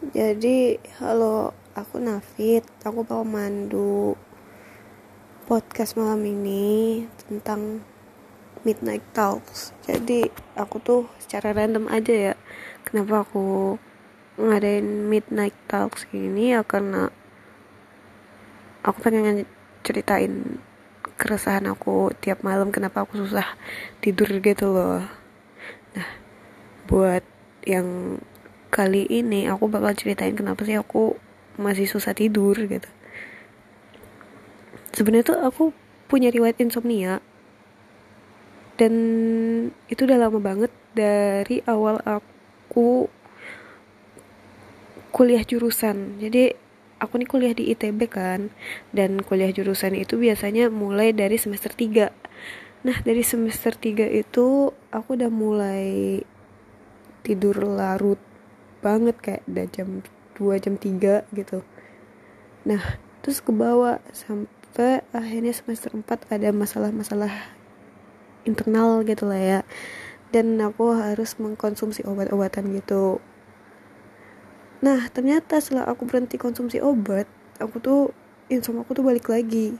Jadi, halo, aku Nafit. Aku bawa mandu podcast malam ini tentang Midnight Talks. Jadi, aku tuh secara random aja ya. Kenapa aku ngadain Midnight Talks ini ya karena aku pengen ceritain keresahan aku tiap malam kenapa aku susah tidur gitu loh. Nah, buat yang kali ini aku bakal ceritain kenapa sih aku masih susah tidur gitu. Sebenarnya tuh aku punya riwayat insomnia. Dan itu udah lama banget dari awal aku kuliah jurusan. Jadi aku nih kuliah di ITB kan dan kuliah jurusan itu biasanya mulai dari semester 3 nah dari semester 3 itu aku udah mulai tidur larut banget kayak udah jam 2 jam 3 gitu. Nah terus ke bawah sampai akhirnya semester 4 ada masalah-masalah internal gitu lah ya. Dan aku harus mengkonsumsi obat-obatan gitu. Nah ternyata setelah aku berhenti konsumsi obat aku tuh insomnia aku tuh balik lagi.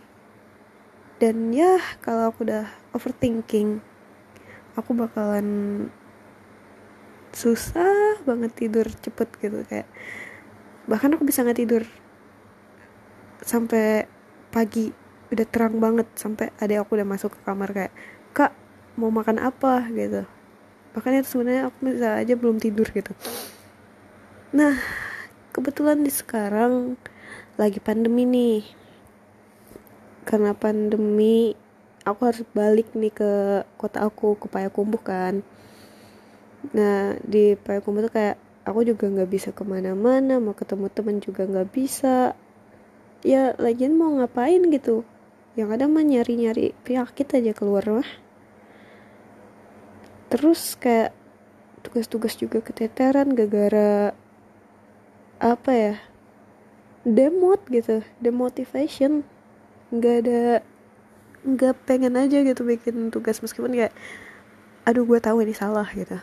Dan ya kalau aku udah overthinking aku bakalan susah banget tidur cepet gitu kayak bahkan aku bisa nggak tidur. Sampai pagi udah terang banget sampai ada aku udah masuk ke kamar kayak kak mau makan apa? gitu. Bahkan itu sebenarnya aku bisa aja belum tidur gitu. Nah kebetulan di sekarang lagi pandemi nih. Karena pandemi aku harus balik nih ke kota aku ke Payakumbuh kan nah di Payakumbuh tuh kayak aku juga nggak bisa ke mana-mana mau ketemu temen juga nggak bisa. Ya lagian mau ngapain gitu? Yang ada mah nyari-nyari penyakit aja keluar mah. Terus kayak tugas-tugas juga keteteran gara-gara apa ya? Demot gitu demotivation. Nggak ada nggak pengen aja gitu bikin tugas meskipun kayak aduh gue tahu ini salah gitu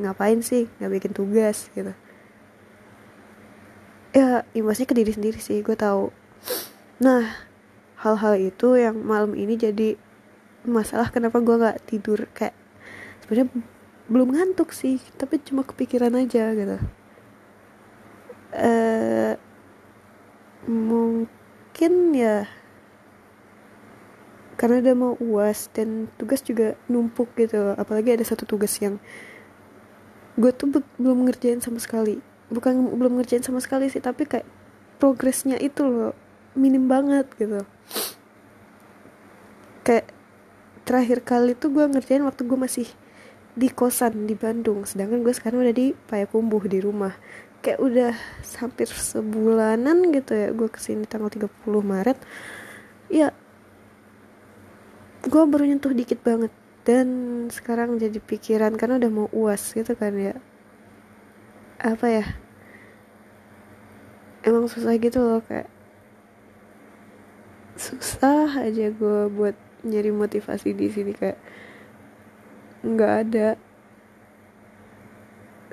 ngapain sih? Nggak bikin tugas gitu. Ya imbasnya ke diri sendiri sih gue tahu. Nah hal-hal itu yang malam ini jadi masalah kenapa gue nggak tidur. Kayak sebenarnya belum ngantuk sih tapi cuma kepikiran aja gitu. Uh, mungkin ya karena udah mau uas dan tugas juga numpuk gitu. Apalagi ada satu tugas yang gue tuh belum ngerjain sama sekali. Bukan belum ngerjain sama sekali sih tapi kayak progresnya itu loh minim banget gitu. Kayak terakhir kali tuh gue ngerjain waktu gue masih di kosan di Bandung sedangkan gue sekarang udah di Payakumbuh di rumah. Kayak udah hampir sebulanan gitu ya gue ke sini tanggal 30 Maret. Ya gue baru nyentuh dikit banget dan sekarang jadi pikiran karena udah mau uas gitu kan ya. Apa ya? Emang susah gitu loh kayak susah aja gue buat nyari motivasi di sini kayak nggak ada.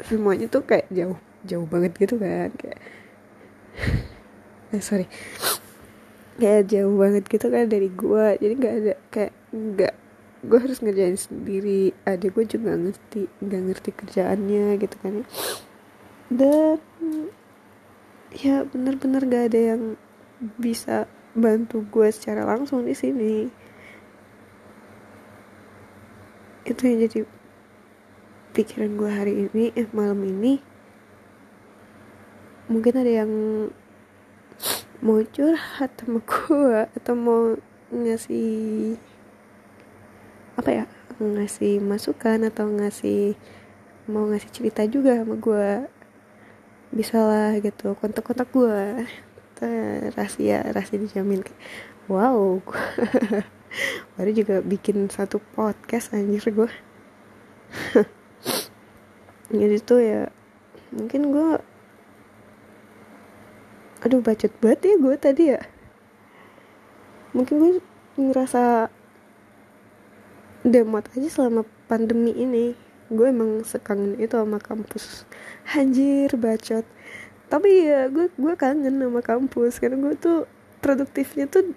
Semuanya tuh kayak jauh jauh banget gitu kan kayak eh, sorry. Kayak jauh banget gitu kan dari gue jadi nggak ada kayak nggak gue harus ngerjain sendiri adik gue juga ngerti nggak ngerti kerjaannya gitu kan ya. dan ya bener-bener gak ada yang bisa bantu gue secara langsung di sini itu yang jadi pikiran gue hari ini eh malam ini mungkin ada yang mau curhat sama gue atau mau ngasih apa ya ngasih masukan atau ngasih mau ngasih cerita juga sama gue bisa lah gitu kontak-kontak gue rahasia rahasia dijamin. Wow. Baru juga bikin satu podcast anjir gue jadi tuh ya mungkin gue aduh bacot banget ya gue tadi ya. Mungkin gue ngerasa demot aja selama pandemi ini. Gue emang sekangen itu sama kampus. Anjir bacot. Tapi ya gue gue kangen sama kampus. Karena gue tuh produktifnya tuh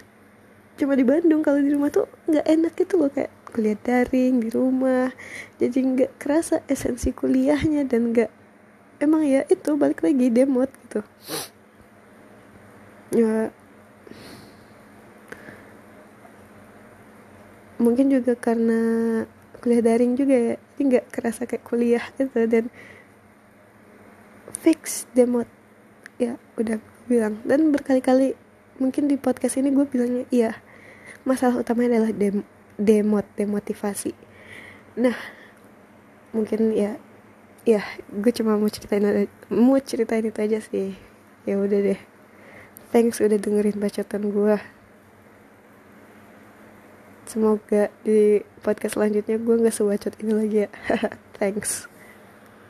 cuma di Bandung. Kalau di rumah tuh nggak enak gitu loh. Kayak kuliah daring di rumah. Jadi nggak kerasa esensi kuliahnya. Dan nggak emang ya itu balik lagi demot gitu. Ya mungkin juga karena kuliah daring juga ya. Jadi nggak kerasa kayak kuliah gitu. Dan fix demot ya udah bilang. Dan berkali-kali mungkin di podcast ini gue bilangnya iya. Masalah utamanya adalah dem demot demotivasi. Nah mungkin ya ya gue cuma mau ceritain mau ceritain itu aja sih. Ya udah deh. Thanks udah dengerin bacotan gue semoga di podcast selanjutnya gue nggak sebacot ini lagi ya. Thanks